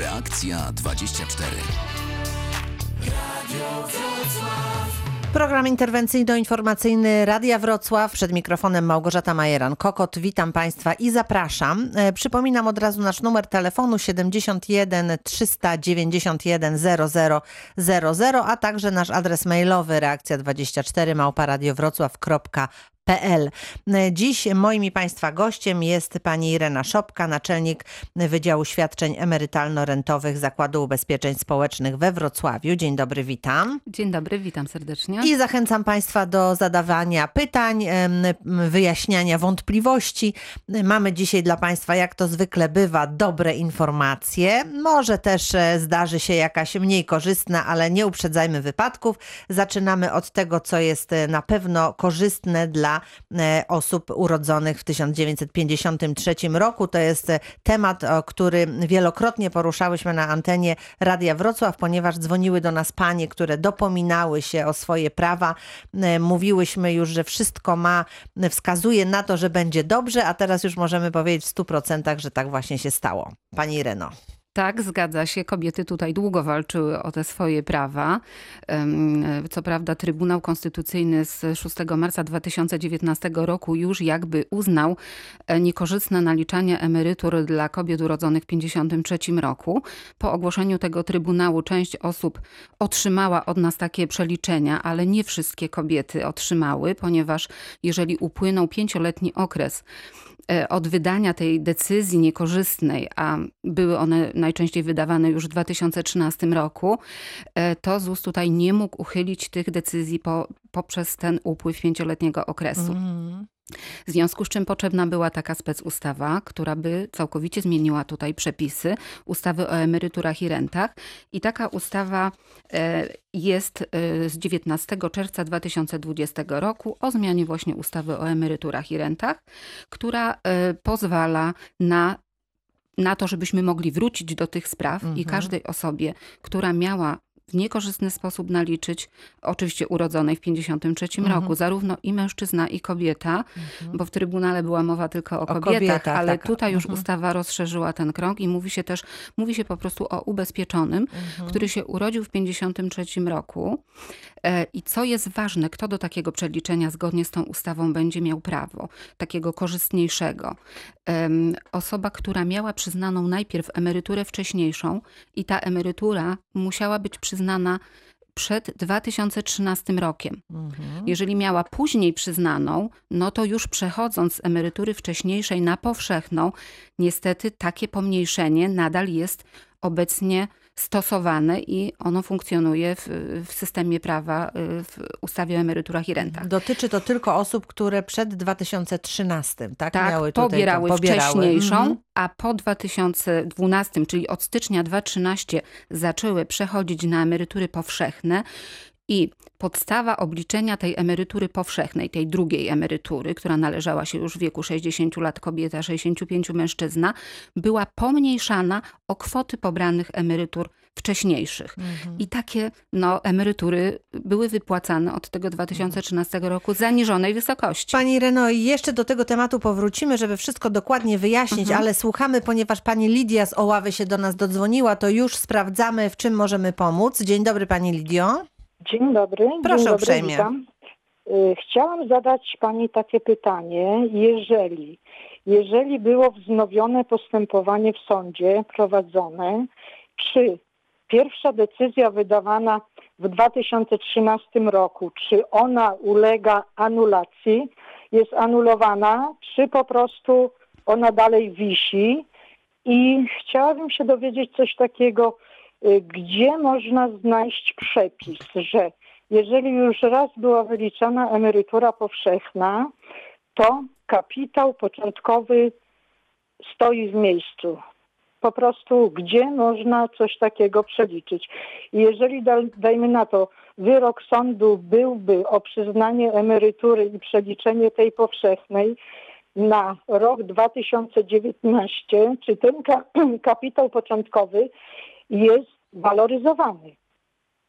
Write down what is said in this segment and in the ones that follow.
Reakcja 24. Program interwencyjno-informacyjny Radia Wrocław. Przed mikrofonem Małgorzata Majeran-Kokot. Witam Państwa i zapraszam. E, Przypominam od razu nasz numer telefonu 71 391 0000, a także nasz adres mailowy reakcja24 małparadiowrocław.pl PL. Dziś moim i Państwa gościem jest pani Irena Szopka, naczelnik Wydziału Świadczeń Emerytalno-Rentowych Zakładu Ubezpieczeń Społecznych we Wrocławiu. Dzień dobry, witam. Dzień dobry, witam serdecznie. I zachęcam Państwa do zadawania pytań, wyjaśniania wątpliwości. Mamy dzisiaj dla Państwa, jak to zwykle bywa, dobre informacje. Może też e, zdarzy się jakaś mniej korzystna, ale nie uprzedzajmy wypadków. Zaczynamy od tego, co jest e, na pewno korzystne dla e, osób urodzonych w 1953 roku. To jest e, temat, który wielokrotnie poruszałyśmy na antenie Radia Wrocław, ponieważ dzwoniły do nas panie, które dopominały się o swoje prawa. E, Mówiłyśmy już, że wszystko ma, wskazuje na to, że będzie dobrze, a teraz już możemy powiedzieć w 100%, że tak właśnie się stało. Pani Ireno. Tak, zgadza się. Kobiety tutaj długo walczyły o te swoje prawa. Co prawda Trybunał Konstytucyjny z 6 marca 2019 roku już jakby uznał e, niekorzystne naliczanie emerytur dla kobiet urodzonych w 1953 roku. Po ogłoszeniu tego Trybunału część osób otrzymała od nas takie przeliczenia, ale nie wszystkie kobiety otrzymały, ponieważ jeżeli upłynął pięcioletni okres od wydania tej decyzji niekorzystnej, a były one najczęściej wydawane już w 2013 roku, e, to ZUS tutaj nie mógł uchylić tych decyzji po, poprzez ten upływ pięcioletniego okresu. W związku z czym potrzebna była taka specustawa, która by całkowicie zmieniła tutaj przepisy ustawy o emeryturach i rentach. I taka ustawa e, jest e, z 19 czerwca 2020 roku o zmianie właśnie ustawy o emeryturach i rentach, która e, pozwala na na to, żebyśmy mogli wrócić do tych spraw i każdej osobie, która miała w niekorzystny sposób naliczyć, oczywiście urodzonej w 53 roku, zarówno i mężczyzna, i kobieta, bo w Trybunale była mowa tylko o, kobietach, kobietach, ale tak. tutaj już Mhm. ustawa rozszerzyła ten krąg i mówi się też, mówi się po prostu o ubezpieczonym, który się urodził w 53 roku. E, I co jest ważne, kto do takiego przeliczenia zgodnie z tą ustawą będzie miał prawo, takiego korzystniejszego. Osoba, która miała przyznaną najpierw emeryturę wcześniejszą i ta emerytura musiała być przyznana przed 2013 rokiem. Jeżeli miała później przyznaną, no to już przechodząc z emerytury wcześniejszej na powszechną, niestety takie pomniejszenie nadal jest obecnie stosowane i ono funkcjonuje w, w systemie prawa, y, w ustawie o emeryturach i rentach. Dotyczy to tylko osób, które przed 2013, tak? Tak, Miały tutaj pobierały, to, wcześniejszą, Mhm. a po 2012, czyli od stycznia 2013 zaczęły przechodzić na emerytury powszechne i podstawa obliczenia tej emerytury powszechnej, tej drugiej emerytury, która należała się już w wieku 60 lat kobieta, 65 mężczyzna, była pomniejszana o kwoty pobranych emerytur wcześniejszych. Mhm. I takie no, emerytury były wypłacane od tego 2013 roku zaniżonej wysokości. Pani Reno, jeszcze do tego tematu powrócimy, żeby wszystko dokładnie wyjaśnić, Mhm. ale słuchamy, ponieważ pani Lidia z Oławy się do nas dodzwoniła, to już sprawdzamy, w czym możemy pomóc. Dzień dobry pani Lidio. Dzień dobry. Proszę Dzień dobry, uprzejmie. Witam. Y, Chciałam zadać Pani takie pytanie. Jeżeli, jeżeli było wznowione postępowanie w sądzie prowadzone, czy pierwsza decyzja wydawana w 2013 roku, czy ona ulega anulacji, jest anulowana, czy po prostu ona dalej wisi? I chciałabym się dowiedzieć coś takiego, gdzie można znaleźć przepis, że jeżeli już raz była wyliczana emerytura powszechna, to kapitał początkowy stoi w miejscu. Po prostu gdzie można coś takiego przeliczyć. Jeżeli da- dajmy na to, wyrok sądu byłby o przyznanie emerytury i przeliczenie tej powszechnej na rok 2019, czy ten ka- kapitał początkowy jest waloryzowany.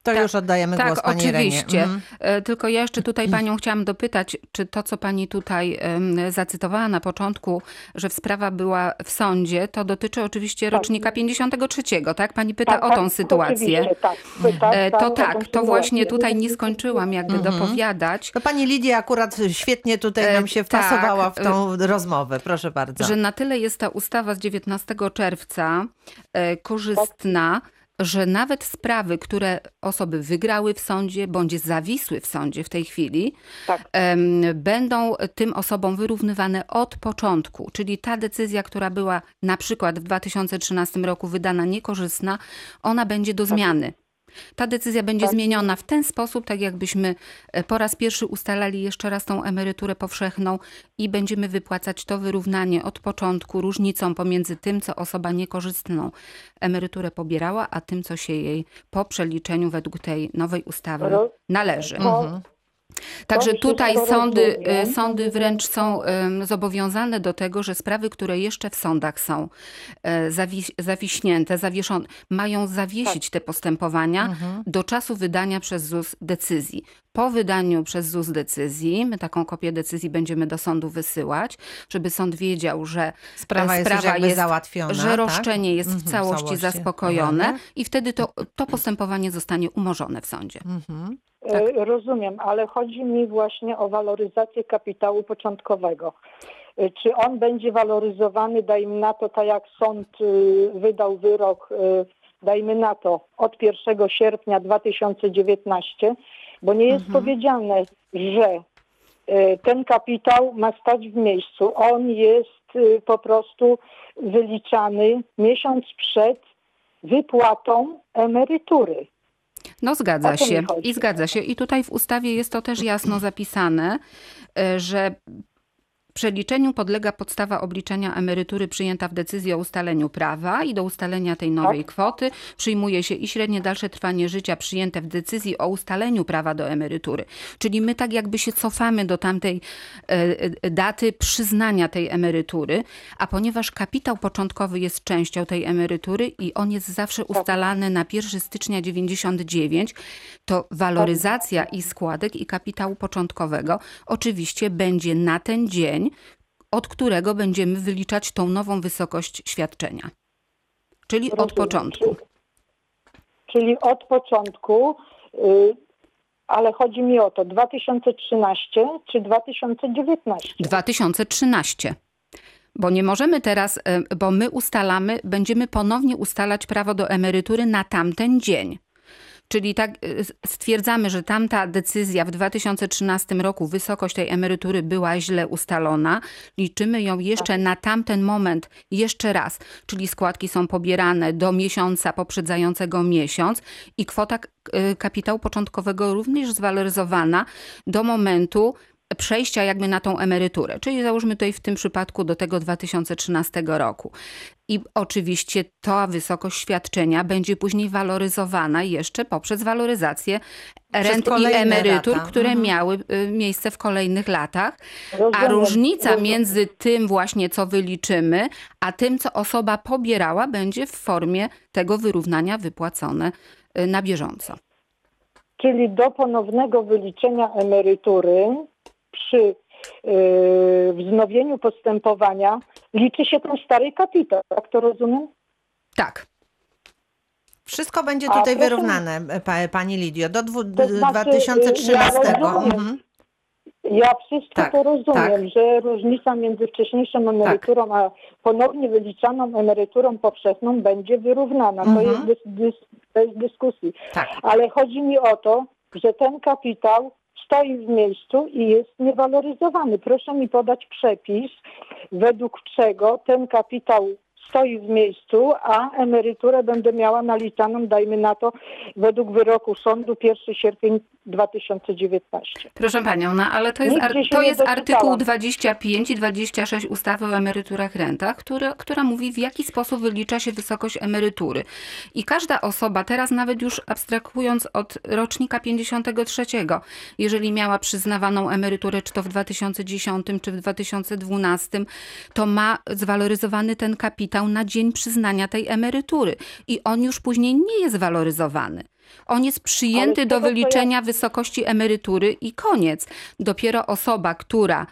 To Tak, już oddajemy Tak, głos pani oczywiście. Mhm. E, Tylko ja jeszcze tutaj panią chciałam dopytać, czy to, co pani tutaj em, zacytowała na początku, że sprawa była w sądzie, to dotyczy oczywiście rocznika 53, tak? Pani pyta Tak, o tak, tą sytuację. oczywiście, Tak, tak, E, tak, To tak, to sytuację. właśnie tutaj nie skończyłam jakby Mhm. dopowiadać. To pani Lidia akurat świetnie tutaj E, nam się tak, wpasowała w tą rozmowę. Proszę bardzo. że na tyle jest ta ustawa z 19 czerwca e, korzystna, że nawet sprawy, które osoby wygrały w sądzie bądź zawisły w sądzie w tej chwili, Tak. będą tym osobom wyrównywane od początku. Czyli ta decyzja, która była na przykład w 2013 roku wydana niekorzystna, ona będzie do zmiany. Ta decyzja będzie Tak. zmieniona w ten sposób, tak jakbyśmy e, po raz pierwszy ustalali jeszcze raz tą emeryturę powszechną i będziemy wypłacać to wyrównanie od początku różnicą pomiędzy tym, co osoba niekorzystną emeryturę pobierała, a tym, co się jej po przeliczeniu według tej nowej ustawy należy. To, Mhm. Także tutaj sądy, y, sądy wręcz są zobowiązane do tego, że sprawy, które jeszcze w sądach są e, zawi- zawiśnięte, zawieszone, mają zawiesić te postępowania Mhm. do czasu wydania przez ZUS decyzji. Po wydaniu przez ZUS decyzji, my taką kopię decyzji będziemy do sądu wysyłać, żeby sąd wiedział, że Sprawa jest już jakby załatwiona, że tak? roszczenie jest w Mhm, w całości całości. zaspokojone Mhm. i wtedy to, to postępowanie zostanie umorzone w sądzie. Mhm. Tak. e, Rozumiem, ale chodzi mi właśnie o waloryzację kapitału początkowego. E, Czy on będzie waloryzowany, dajmy na to, tak jak sąd y, wydał wyrok, dajmy na to, od 1 sierpnia 2019, bo nie jest powiedziane, że ten kapitał ma stać w miejscu. On jest po prostu wyliczany miesiąc przed wypłatą emerytury. No zgadza się. I zgadza się. I tutaj w ustawie jest to też jasno zapisane, e, że przeliczeniu podlega podstawa obliczenia emerytury przyjęta w decyzji o ustaleniu prawa i do ustalenia tej nowej kwoty. Przyjmuje się i średnie dalsze trwanie życia przyjęte w decyzji o ustaleniu prawa do emerytury. Czyli my tak jakby się cofamy do tamtej e, e, daty przyznania tej emerytury, a ponieważ kapitał początkowy jest częścią tej emerytury i on jest zawsze ustalany na 1 stycznia 99, to waloryzacja i składek i kapitału początkowego oczywiście będzie na ten dzień, od którego będziemy wyliczać tą nową wysokość świadczenia. Czyli od Rozumiem. początku. Czyli, od początku, y, ale chodzi mi o to 2013 czy 2019? 2013. Bo nie możemy teraz, e, bo my ustalamy, będziemy ponownie ustalać prawo do emerytury na tamten dzień. Czyli tak e, stwierdzamy, że tamta decyzja w 2013 roku, wysokość tej emerytury była źle ustalona. Liczymy ją jeszcze na tamten moment jeszcze raz. Czyli składki są pobierane do miesiąca poprzedzającego miesiąc i kwota e, kapitału początkowego również zwaloryzowana do momentu przejścia jakby na tą emeryturę. Czyli załóżmy tutaj w tym przypadku do tego 2013 roku. I oczywiście ta wysokość świadczenia będzie później waloryzowana jeszcze poprzez waloryzację rent i emerytur, lata. które Mhm. miały y, miejsce w kolejnych latach. A Rozumiem, różnica rozumiem. między tym właśnie, co wyliczymy, a tym, co osoba pobierała, będzie w formie tego wyrównania wypłacone y, na bieżąco. Czyli do ponownego wyliczenia emerytury przy y, wznowieniu postępowania liczy się ten stary kapitał, tak to rozumiem? Tak. Wszystko będzie tutaj proszę- wyrównane, pa, pani Lidio, do dwu, To znaczy, 2013. ja rozumiem. Mhm. Ja wszystko Tak, to rozumiem, tak. że różnica między wcześniejszą emeryturą a ponownie wyliczaną emeryturą powszechną będzie wyrównana. To, Mhm. jest dys, dys, bez dyskusji. Tak. Ale chodzi mi o to, że ten kapitał stoi w miejscu i jest niewaloryzowany. Proszę mi podać przepis, według czego ten kapitał stoi w miejscu, a emeryturę będę miała naliczaną, dajmy na to, według wyroku sądu 1 sierpień 2019. Proszę panią, no ale to jest, ar- to jest artykuł 25 i 26 ustawy o emeryturach rentach, która, która mówi w jaki sposób wylicza się wysokość emerytury. I każda osoba, teraz nawet już abstrahując od rocznika 53, jeżeli miała przyznawaną emeryturę czy to w 2010 czy w 2012, to ma zwaloryzowany ten kapitał na dzień przyznania tej emerytury i on już później nie jest waloryzowany. On jest przyjęty do co ja- wyliczenia wysokości emerytury i koniec. Dopiero osoba, która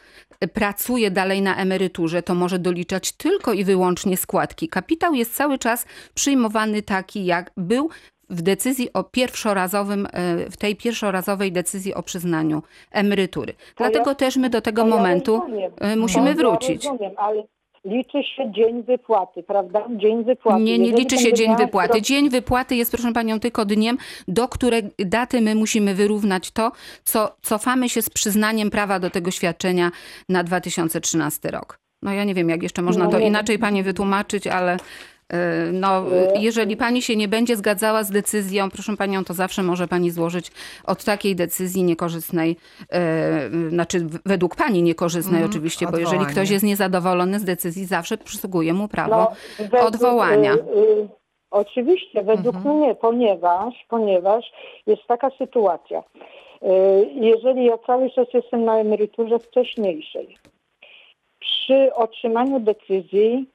pracuje dalej na emeryturze, to może doliczać tylko i wyłącznie składki. Kapitał jest cały czas przyjmowany taki, jak był w decyzji o pierwszorazowym, e, w tej pierwszorazowej decyzji o przyznaniu emerytury. Dlatego ja- też my do tego ja momentu rozumiem. e, musimy Ja wrócić. rozumiem, ale liczy się dzień wypłaty, prawda? Dzień wypłaty. Nie, nie Jeżeli liczy się dzień wypłaty. Dzień wypłaty jest, proszę panią, tylko dniem, do której daty my musimy wyrównać to, co cofamy się z przyznaniem prawa do tego świadczenia na 2013 rok. No ja nie wiem, jak jeszcze można No to inaczej pani wytłumaczyć, ale no, jeżeli pani się nie będzie zgadzała z decyzją, proszę panią, to zawsze może pani złożyć od takiej decyzji niekorzystnej, y, znaczy według pani niekorzystnej Mhm, oczywiście, bo jeżeli odwołanie. ktoś jest niezadowolony z decyzji, zawsze przysługuje mu prawo No, według, odwołania. y, y, Oczywiście, według Mhm. mnie, ponieważ, ponieważ jest taka sytuacja. Y, Jeżeli ja cały czas jestem na emeryturze wcześniejszej, przy otrzymaniu decyzji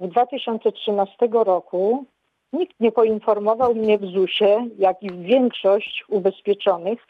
w 2013 roku nikt nie poinformował mnie w ZUS-ie, jak i większość ubezpieczonych,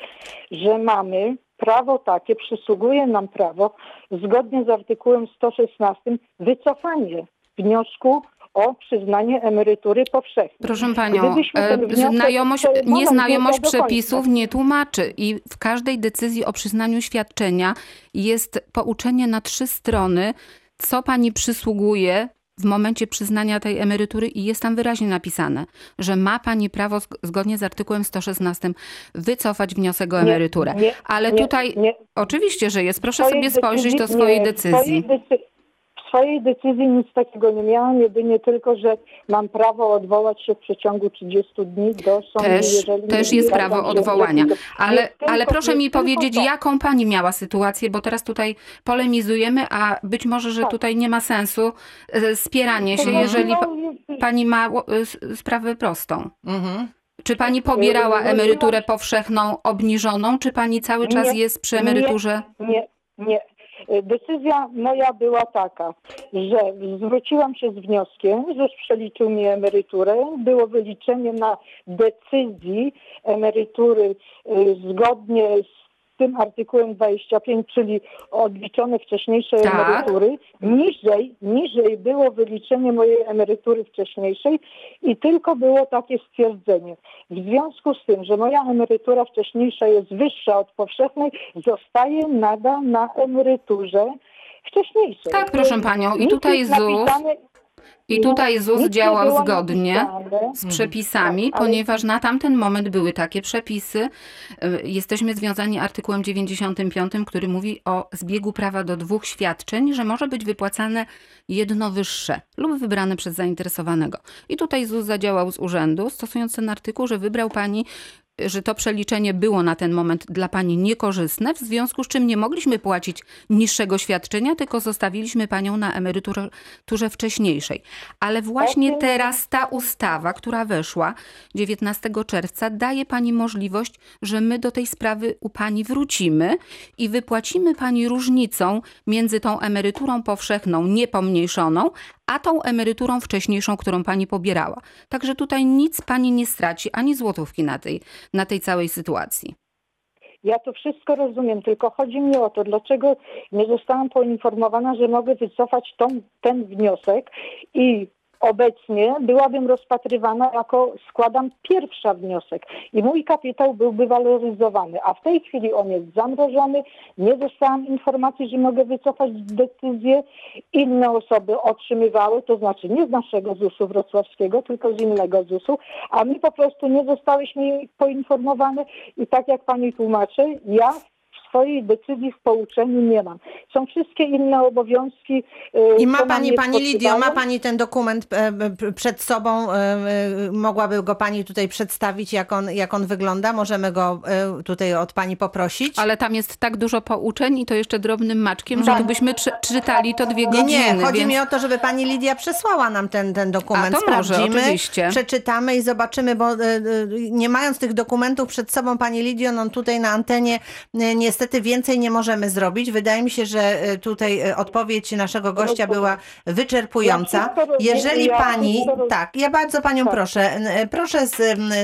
że mamy prawo takie, przysługuje nam prawo zgodnie z artykułem 116 wycofanie wniosku o przyznanie emerytury powszechnej. Proszę panią, e, znajomość, nieznajomość przepisów nie tłumaczy i w każdej decyzji o przyznaniu świadczenia jest pouczenie na trzy strony, co pani przysługuje w momencie przyznania tej emerytury i jest tam wyraźnie napisane, że ma pani prawo zg- zgodnie z artykułem 116 wycofać wniosek o Nie, emeryturę. nie, Ale nie, tutaj nie. oczywiście, że jest. Proszę sobie spojrzeć do swojej nie, decyzji. Swojej, decy- swojej decyzji nic takiego nie miałam, jedynie tylko, że mam prawo odwołać się w przeciągu 30 dni do sądu. Też, jeżeli też nie jest prawo odwołania. Ale, Jest tylko- ale proszę jest mi tylko powiedzieć, to. jaką pani miała sytuację, bo teraz tutaj polemizujemy, a być może, że Tak. tutaj nie ma sensu e, spieranie się, jeżeli pa- pani ma e, sprawę prostą. Mhm. Czy pani pobierała emeryturę powszechną obniżoną, czy pani cały czas Nie, jest przy nie. emeryturze? Nie, nie. Decyzja moja była taka, że zwróciłam się z wnioskiem, że przeliczył mi emeryturę. Było wyliczenie na decyzji emerytury y, zgodnie z tym artykułem 25, czyli odliczone wcześniejsze Tak. emerytury. Niżej, niżej było wyliczenie mojej emerytury wcześniejszej i tylko było takie stwierdzenie. W związku z tym, że moja emerytura wcześniejsza jest wyższa od powszechnej, zostaje nadal na emeryturze wcześniejszej. Tak, proszę panią. I tutaj jest ZUS napisane- I tutaj ZUS nic działał zgodnie. z przepisami, Tak, ale- ponieważ na tamten moment były takie przepisy. Y, Jesteśmy związani artykułem 95, który mówi o zbiegu prawa do dwóch świadczeń, że może być wypłacane jedno wyższe lub wybrane przez zainteresowanego. I tutaj ZUS zadziałał z urzędu, stosując ten artykuł, że wybrał pani że to przeliczenie było na ten moment dla pani niekorzystne, w związku z czym nie mogliśmy płacić niższego świadczenia, tylko zostawiliśmy panią na emeryturze wcześniejszej. Ale właśnie teraz ta ustawa, która weszła 19 czerwca, daje pani możliwość, że my do tej sprawy u pani wrócimy i wypłacimy pani różnicą między tą emeryturą powszechną, niepomniejszoną, a tą emeryturą wcześniejszą, którą pani pobierała. Także tutaj nic pani nie straci, ani złotówki na tej, na tej całej sytuacji. Ja to wszystko rozumiem, tylko chodzi mi o to, dlaczego nie zostałam poinformowana, że mogę wycofać tą, ten wniosek i obecnie byłabym rozpatrywana jako składam pierwsza wniosek. I mój kapitał byłby waloryzowany, a w tej chwili on jest zamrożony, nie dostałam informacji, że mogę wycofać decyzję, inne osoby otrzymywały, to znaczy nie z naszego ZUS-u wrocławskiego, tylko z innego ZUS-u, a my po prostu nie zostałyśmy poinformowane. I tak jak pani tłumaczy, ja swojej decyzji w pouczeniu nie mam. Są wszystkie inne obowiązki. y, I ma pani, pani Lidio, ma pani ten dokument e, p- przed sobą, e, e, mogłaby go pani tutaj przedstawić, jak on, jak on wygląda? Możemy go e, tutaj od pani poprosić? Ale tam jest tak dużo pouczeń i to jeszcze drobnym maczkiem, że Tak. gdybyśmy czy, czytali to dwie Nie, godziny. nie, chodzi więc... mi o to, żeby pani Lidia przesłała nam ten, ten dokument. A, to może, oczywiście. przeczytamy i zobaczymy, bo e, e, nie mając tych dokumentów przed sobą, pani Lidio, no tutaj na antenie e, niestety niestety więcej nie możemy zrobić. Wydaje mi się, że e, tutaj e, odpowiedź naszego gościa była wyczerpująca. Jeżeli pani, tak, ja bardzo panią Tak. proszę, e, proszę z,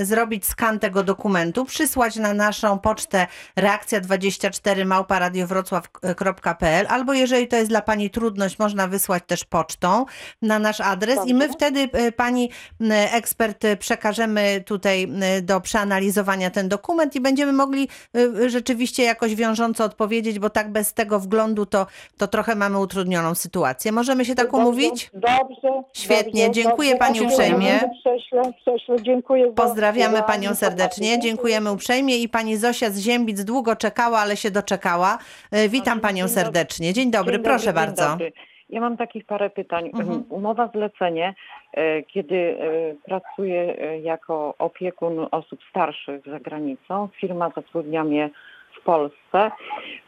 zrobić skan tego dokumentu, przysłać na naszą pocztę reakcja 24 małparadiowrocław.pl albo jeżeli to jest dla pani trudność, można wysłać też pocztą na nasz adres i my wtedy pani ekspert przekażemy tutaj do przeanalizowania ten dokument i będziemy mogli rzeczywiście jakoś wiążąco odpowiedzieć, bo tak bez tego wglądu to, to trochę mamy utrudnioną sytuację. Możemy się tak umówić? Dobrze. Świetnie, dobrze, dziękuję dobrze. pani uprzejmie. Prześlę, prześlę, dziękuję. Pozdrawiamy panią serdecznie, dziękujemy uprzejmie i pani Zosia z Ziębic długo czekała, ale się doczekała. E, Witam panią Dzień dobry. serdecznie. Dzień dobry, proszę dzień bardzo. Dobry. Ja mam takich parę pytań. Mhm. Umowa zlecenie, e, kiedy e, pracuję jako opiekun osób starszych za granicą, firma zatrudnia mnie w Polsce.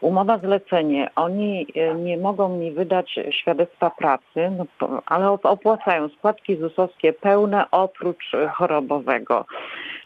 Umowa zlecenie, oni e, nie mogą mi wydać świadectwa pracy, no, ale op- opłacają składki ZUS-owskie pełne oprócz chorobowego.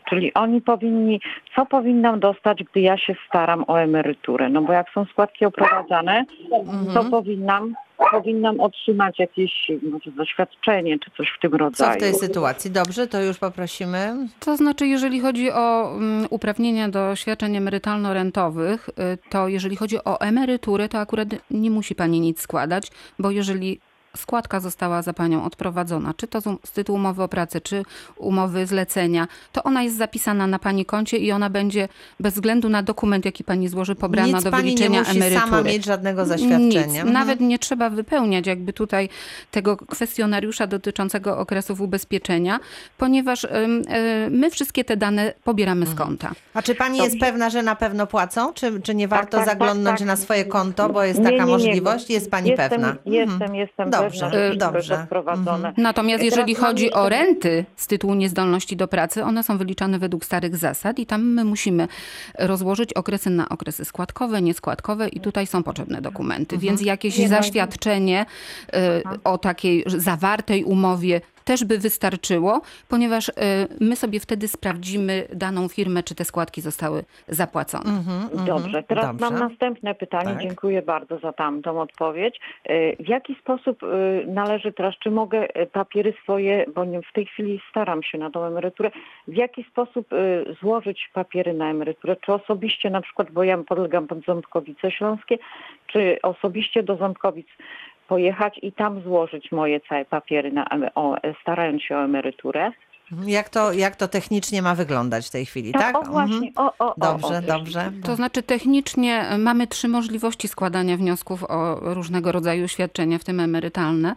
Czyli oni powinni, co powinnam dostać, gdy ja się staram o emeryturę? No bo jak są składki oprowadzane, to Mhm. powinnam, powinnam otrzymać jakieś może zaświadczenie czy coś w tym Co rodzaju. w tej sytuacji? Dobrze, to już poprosimy. To znaczy, jeżeli chodzi o mm, uprawnienia do świadczeń emerytalno-rentowych, y, to jeżeli chodzi o emeryturę, to akurat nie musi pani nic składać, bo jeżeli składka została za panią odprowadzona, czy to z z tytułu umowy o pracę, czy umowy zlecenia, to ona jest zapisana na pani koncie i ona będzie bez względu na dokument, jaki pani złoży, pobrana Nic do pani nie wyliczenia musi emerytury. sama mieć żadnego zaświadczenia. Nic. Mhm. Nawet nie trzeba wypełniać jakby tutaj tego kwestionariusza dotyczącego okresów ubezpieczenia, ponieważ y, my wszystkie te dane pobieramy z Mhm. konta. A czy pani jest pewna, że na pewno płacą? Czy, czy nie warto tak, tak, zaglądnąć tak. na swoje konto, bo jest Nie, taka nie, nie. możliwość? Jest pani jestem, pewna? Jestem, Mhm. jestem Dobrze, wszystko dobrze. jest odprowadzone. Natomiast Teraz jeżeli chodzi o renty z tytułu niezdolności do pracy, one są wyliczane według starych zasad i tam my musimy rozłożyć okresy na okresy składkowe, nieskładkowe i tutaj są potrzebne dokumenty. Więc jakieś Nie ma- zaświadczenie y, o takiej zawartej umowie też by wystarczyło, ponieważ y, my sobie wtedy sprawdzimy daną firmę, czy te składki zostały zapłacone. Mhm, mhm. Dobrze, teraz Dobrze. mam następne pytanie. Tak. Dziękuję bardzo za tamtą odpowiedź. E, W jaki sposób e, należy teraz, czy mogę papiery swoje, bo w tej chwili staram się na tą emeryturę, w jaki sposób złożyć papiery na emeryturę? Czy osobiście na przykład, bo ja podlegam pod Ząbkowice Śląskie, czy osobiście do Ząbkowic pojechać i tam złożyć moje całe papiery, na, o, starając się o emeryturę? Jak to, jak to technicznie ma wyglądać w tej chwili, tak? O właśnie, o, o, o, Dobrze, o, dobrze. To znaczy technicznie mamy trzy możliwości składania wniosków o różnego rodzaju świadczenia, w tym emerytalne,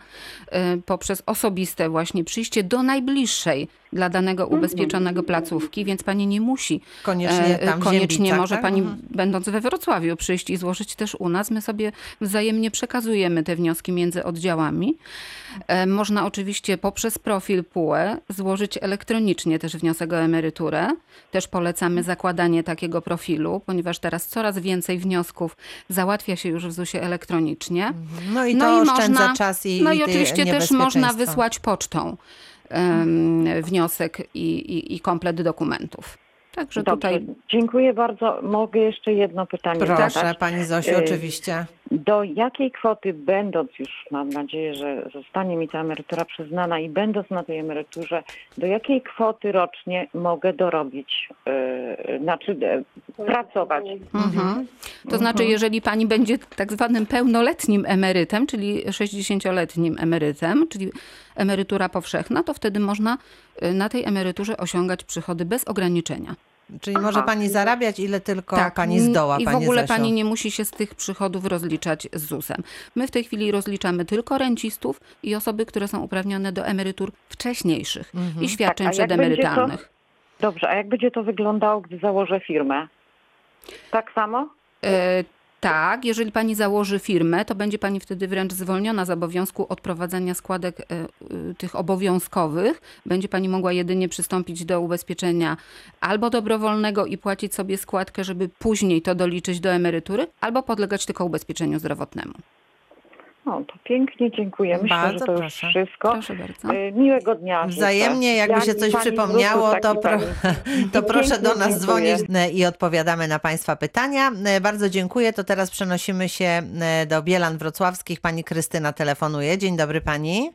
y, poprzez osobiste właśnie przyjście do najbliższej dla danego ubezpieczonego placówki, więc pani nie musi Koniecznie e, tam koniecznie Ziębicach, może tak? pani Mhm. będąc we Wrocławiu przyjść i złożyć też u nas. My sobie wzajemnie przekazujemy te wnioski między oddziałami. E, Można oczywiście poprzez profil PUE złożyć elektronicznie też wniosek o emeryturę. Też polecamy zakładanie takiego profilu, ponieważ teraz coraz więcej wniosków załatwia się już w ZUS-ie elektronicznie. No i to oszczędza można- czas i No i i oczywiście też można wysłać pocztą wniosek i, i, i komplet dokumentów. Także Dobrze, tutaj dziękuję bardzo. Mogę jeszcze jedno pytanie Proszę, zadać? pani Zosiu, Y, oczywiście. Do jakiej kwoty, będąc już, mam nadzieję, że zostanie mi ta emerytura przyznana i będąc na tej emeryturze, do jakiej kwoty rocznie mogę dorobić, yy, znaczy yy, pracować? Mhm. To znaczy, jeżeli pani będzie tak zwanym pełnoletnim emerytem, czyli 60-letnim emerytem, czyli emerytura powszechna, to wtedy można y, na tej emeryturze osiągać przychody bez ograniczenia. Czyli może pani zarabiać ile tylko Tak, pani zdoła, I w ogóle Zosiu. pani nie musi się z tych przychodów rozliczać z ZUS-em. My w tej chwili rozliczamy tylko rencistów i osoby, które są uprawnione do emerytur wcześniejszych Mhm. i świadczeń Tak, a jak będzie to? przedemerytalnych. Dobrze, a jak będzie to wyglądało, gdy założę firmę? Tak samo? E, Tak, jeżeli pani założy firmę, to będzie pani wtedy wręcz zwolniona z obowiązku odprowadzania składek e, y, tych obowiązkowych. Będzie pani mogła jedynie przystąpić do ubezpieczenia albo dobrowolnego i płacić sobie składkę, żeby później to doliczyć do emerytury, albo podlegać tylko ubezpieczeniu zdrowotnemu. No to pięknie, dziękuję. Myślę, Bardzo że to już proszę. wszystko. Proszę bardzo. Y, Miłego dnia. Wzajemnie, jakby Ja się coś przypomniało, to, pro, to proszę do nas dziękuję. dzwonić e, i odpowiadamy na Państwa pytania. E, Bardzo dziękuję. To teraz przenosimy się do Bielan Wrocławskich. Pani Krystyna telefonuje. Dzień dobry Pani.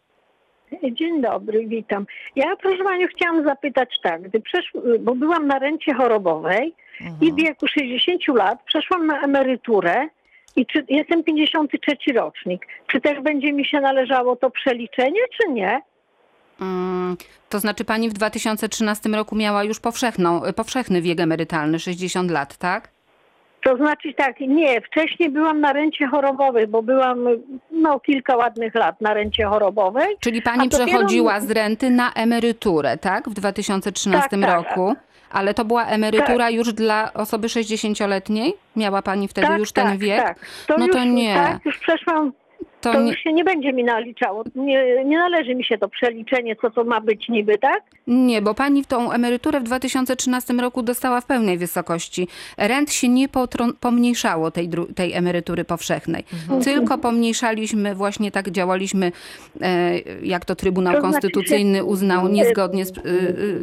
Dzień dobry, witam. Ja, proszę Panią, chciałam zapytać tak, gdy przesz... bo byłam na rencie chorobowej i w wieku 60 lat przeszłam na emeryturę i czy jestem 53 rocznik. Czy też będzie mi się należało to przeliczenie, czy nie? Mm, To znaczy pani w 2013 roku miała już powszechną, powszechny wiek emerytalny, 60 lat, tak? To znaczy tak, nie, wcześniej byłam na rencie chorobowej, bo byłam no kilka ładnych lat na rencie chorobowej. Czyli pani A dopiero- przechodziła z renty na emeryturę, tak? W 2013 Tak, tak. roku. Ale to była emerytura już dla osoby 60-letniej? Miała pani wtedy tak, już tak, ten wiek? Tak. To No już, to nie. Tak, już przeszłam To To nie, już się nie będzie mi naliczało. Nie, nie należy mi się to przeliczenie, co to ma być niby, tak? nie, bo pani w tą emeryturę w 2013 roku dostała w pełnej wysokości. Rent się nie potron- pomniejszało tej, dru- tej emerytury powszechnej. Mhm. Tylko pomniejszaliśmy, właśnie tak działaliśmy, e, jak to Trybunał To znaczy Konstytucyjny się- uznał niezgodnie, z, y,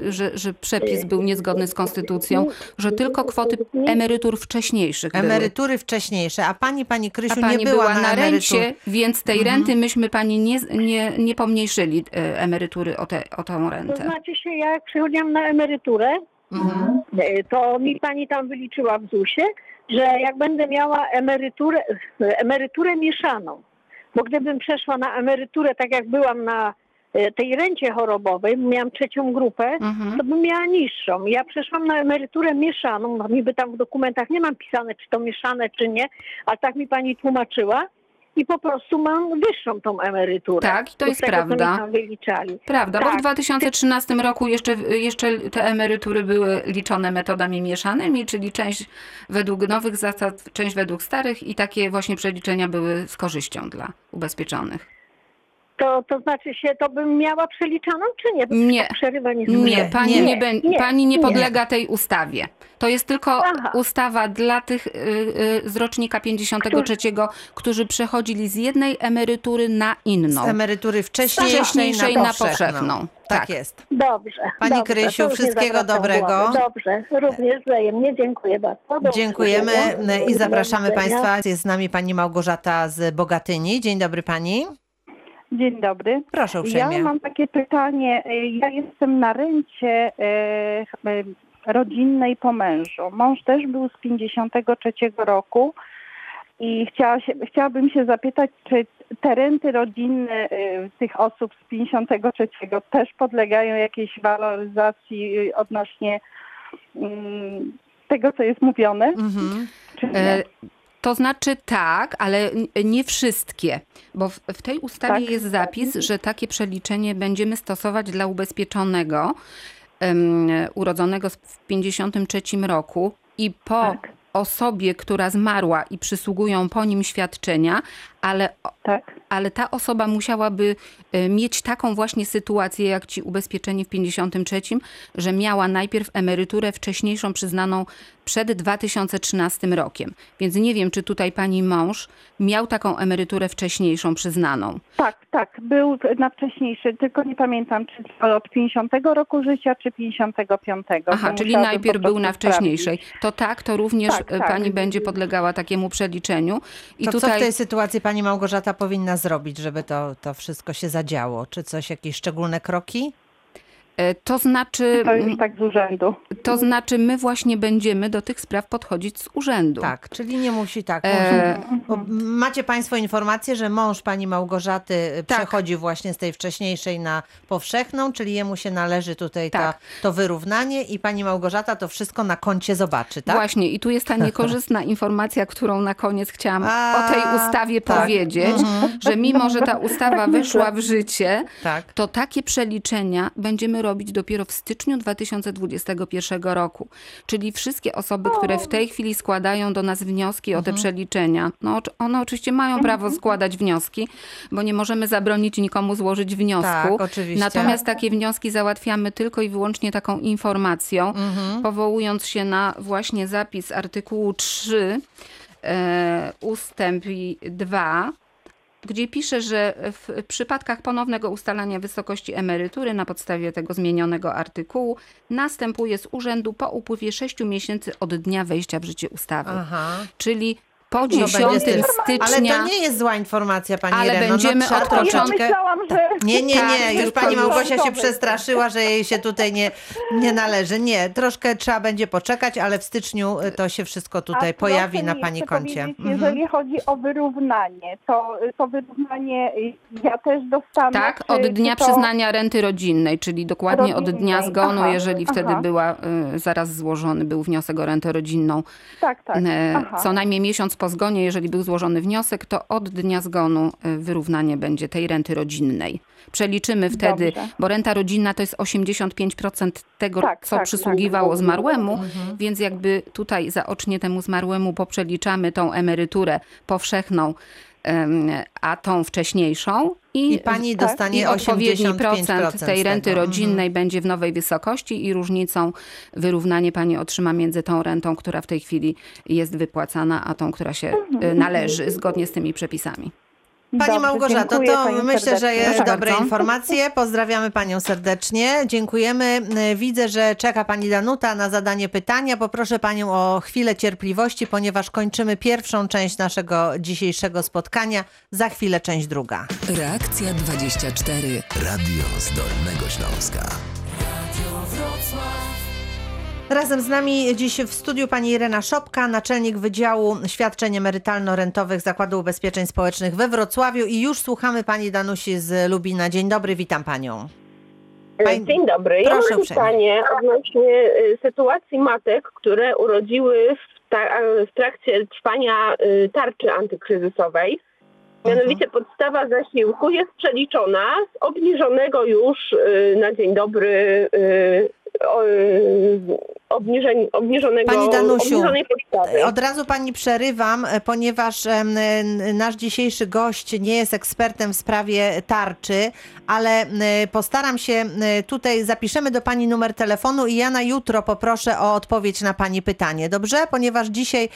y, że, że przepis był niezgodny z Konstytucją, że tylko kwoty emerytur wcześniejszych były. Emerytury wcześniejsze, a Pani, Pani A Krysiu, pani nie była, była na emerytur- rencie, więc tej renty myśmy pani nie, nie, nie pomniejszyli e, emerytury o, te, o tą To rentę. znaczy się, ja jak przychodziłam na emeryturę, Mhm. e, to mi pani tam wyliczyła w ZUS-ie, że jak będę miała emeryturę, emeryturę mieszaną, bo gdybym przeszła na emeryturę tak jak byłam na e, tej rencie chorobowej, miałam trzecią grupę, Mhm. to bym miała niższą. Ja przeszłam na emeryturę mieszaną, no niby tam w dokumentach nie mam pisane, czy to mieszane, czy nie, ale tak mi pani tłumaczyła i po prostu mam wyższą tą emeryturę. Tak, to jest tego, prawda. Prawda, bo w Tak. 2013 roku jeszcze, jeszcze te emerytury były liczone metodami mieszanymi, czyli część według nowych zasad, część według starych i takie właśnie przeliczenia były z korzyścią dla ubezpieczonych. To, to znaczy się, to bym miała przeliczaną, czy nie? Bo Nie. tak Przerywa nie, pani nie, nie, bę- nie, pani nie nie. podlega tej ustawie. To jest tylko Aha. ustawa dla tych y, y, z rocznika 53, którzy przechodzili z jednej emerytury na inną. Z emerytury wcześniejszej, wcześniejszej na na powszechną. Tak, Tak. jest. Dobrze. Pani dobrze, Krysiu, wszystkiego dobrego. Dobrze, również wzajemnie. Dziękuję bardzo. Do Dziękujemy i zapraszamy. Państwa. Jest z nami Pani Małgorzata z Bogatyni. Dzień dobry Pani. Dzień dobry. Proszę uprzejmie. Ja mam takie pytanie. Ja jestem na rencie y, rodzinnej po mężu. Mąż też był z 53 roku i chciała się, chciałabym się zapytać, czy te renty rodzinne y, tych osób z 53 też podlegają jakiejś waloryzacji odnośnie mm, tego, co jest mówione? Mhm. Czy nie? E, To znaczy tak, ale nie wszystkie, bo w, w tej ustawie Tak. jest zapis, że takie przeliczenie będziemy stosować dla ubezpieczonego em, urodzonego w 53 roku i po Tak. osobie, która zmarła i przysługują po nim świadczenia, ale Tak. ale ta osoba musiałaby e, mieć taką właśnie sytuację, jak ci ubezpieczeni w 53, że miała najpierw emeryturę wcześniejszą przyznaną przed 2013 rokiem. Więc nie wiem, czy tutaj pani mąż miał taką emeryturę wcześniejszą przyznaną. Tak, tak, był na wcześniejszy, tylko nie pamiętam, czy od 50 roku życia, czy 55. Aha, To czyli najpierw był na wcześniejszej. To tak, to również Tak, e, tak. pani będzie podlegała takiemu przeliczeniu. I To co tutaj w tej sytuacji Pani Małgorzata powinna zrobić, żeby to, to wszystko się zadziało? Czy coś, jakieś szczególne kroki? E, to znaczy, To jest tak z urzędu. to znaczy my właśnie będziemy do tych spraw podchodzić z urzędu. Tak, czyli nie musi tak. E, macie Państwo informację, że mąż pani Małgorzaty y, Tak. przechodzi właśnie z tej wcześniejszej na powszechną, czyli jemu się należy tutaj ta, Tak. to wyrównanie i pani Małgorzata to wszystko na koncie zobaczy, tak? Właśnie, i tu jest ta niekorzystna informacja, którą na koniec chciałam A, o tej ustawie tak. powiedzieć, Mhm. że mimo, że ta ustawa Tak myślę. w życie, Tak. to takie przeliczenia będziemy robić dopiero w styczniu 2021 roku. Czyli wszystkie osoby, które w tej chwili składają do nas wnioski o te przeliczenia, no one oczywiście mają prawo składać wnioski, bo nie możemy zabronić nikomu złożyć wniosku. Tak, oczywiście. Natomiast takie wnioski załatwiamy tylko i wyłącznie taką informacją, Mhm. powołując się na właśnie zapis artykułu 3 e, ustęp 2 gdzie pisze, że w przypadkach ponownego ustalania wysokości emerytury na podstawie tego zmienionego artykułu następuje z urzędu po upływie 6 miesięcy od dnia wejścia w życie ustawy. Aha. Czyli po To będzie 10 tyle. stycznia. Ale to nie jest zła informacja, pani Ale Ireno. będziemy no, od Ja początku- myślałam, że... Nie, nie, Tak, nie, już pani. Małgosia się przestraszyła, że jej się tutaj nie, nie należy. Nie, troszkę trzeba będzie poczekać, ale w styczniu y, to się wszystko tutaj A pojawi na pani koncie. Mhm. Jeżeli chodzi o wyrównanie, to, to wyrównanie y, ja też dostanę. Tak, od dnia to... przyznania renty rodzinnej, czyli dokładnie od dnia Rodzinnej, zgonu, aha, jeżeli wtedy aha. była y, zaraz złożony był wniosek o rentę rodzinną. Tak, tak. Aha. Co najmniej miesiąc po zgonie, jeżeli był złożony wniosek, to od dnia zgonu e, wyrównanie będzie tej renty rodzinnej. Przeliczymy wtedy, Dobrze. bo renta rodzinna to jest 85% tego, Tak, co tak, przysługiwało tak. zmarłemu, Mhm. więc jakby tutaj zaocznie temu zmarłemu poprzeliczamy tą emeryturę powszechną, a tą wcześniejszą. I, I pani tak, dostanie i odpowiedni 85% procent tej renty tego. rodzinnej będzie w nowej wysokości i różnicą wyrównanie pani otrzyma między tą rentą, która w tej chwili jest wypłacana, a tą, która się Mhm. y, należy zgodnie z tymi przepisami. Pani Dobrze, Małgorzato, to myślę, że jest Proszę dobre bardzo. informacje. Pozdrawiamy panią serdecznie. Dziękujemy. Y, Widzę, że czeka pani Danuta na zadanie pytania. Poproszę panią o chwilę cierpliwości, ponieważ kończymy pierwszą część naszego dzisiejszego spotkania. Za chwilę część druga. Reakcja 24. Radio z Dolnego Śląska. Razem z nami dziś w studiu pani Irena Szopka, naczelnik Wydziału Świadczeń Emerytalno-Rentowych Zakładu Ubezpieczeń Społecznych we Wrocławiu i już słuchamy pani Danusi z Lubina. Dzień dobry, witam panią. Pani- Dzień dobry. Ja Proszę mam uprzejmie. pytanie odnośnie y, sytuacji matek, które urodziły w, ta, w trakcie trwania tarczy antykryzysowej. Mianowicie podstawa zasiłku jest przeliczona z obniżonego już na dzień dobry obniżeń, obniżonego, Pani Danusiu, obniżonej podstawy. Od razu pani przerywam, e, ponieważ nasz dzisiejszy gość nie jest ekspertem w sprawie tarczy, ale postaram się tutaj, zapiszemy do pani numer telefonu i ja na jutro poproszę o odpowiedź na pani pytanie, dobrze? Ponieważ dzisiaj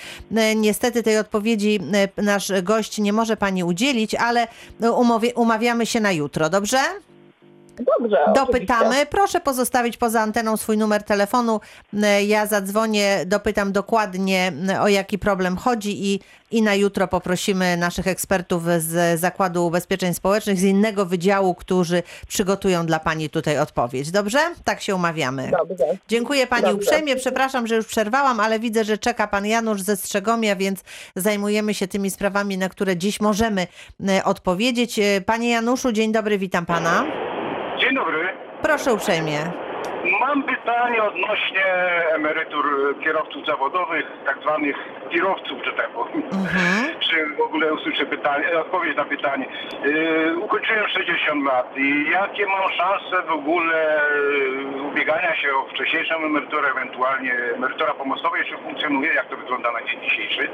niestety tej odpowiedzi nasz gość nie może pani udzielić, ale umawiamy się na jutro, dobrze? Dobrze, oczywiście. Dopytamy. Proszę pozostawić poza anteną swój numer telefonu. E, Ja zadzwonię, dopytam dokładnie e, o jaki problem chodzi i, i na jutro poprosimy naszych ekspertów z Zakładu Ubezpieczeń Społecznych, z innego wydziału, którzy przygotują dla Pani tutaj odpowiedź. Dobrze? Tak się umawiamy. Dobrze. Dziękuję Pani Dobrze. uprzejmie. Przepraszam, że już przerwałam, ale widzę, że czeka Pan Janusz ze Strzegomia, więc zajmujemy się tymi sprawami, na które dziś możemy e, odpowiedzieć. Panie Januszu, dzień dobry, witam Pana. Dzień dobry. Proszę uprzejmie. Mam pytanie odnośnie emerytur kierowców zawodowych, tak zwanych kierowców, że tak powiem. Mhm. Czy w ogóle usłyszę pytanie, odpowiedź na pytanie. Yy, ukończyłem 60 lat i jakie mam szanse w ogóle yy, ubiegania się o wcześniejszą emeryturę, ewentualnie emerytura pomostowa jeszcze funkcjonuje? Jak to wygląda na dzień dzisiejszy?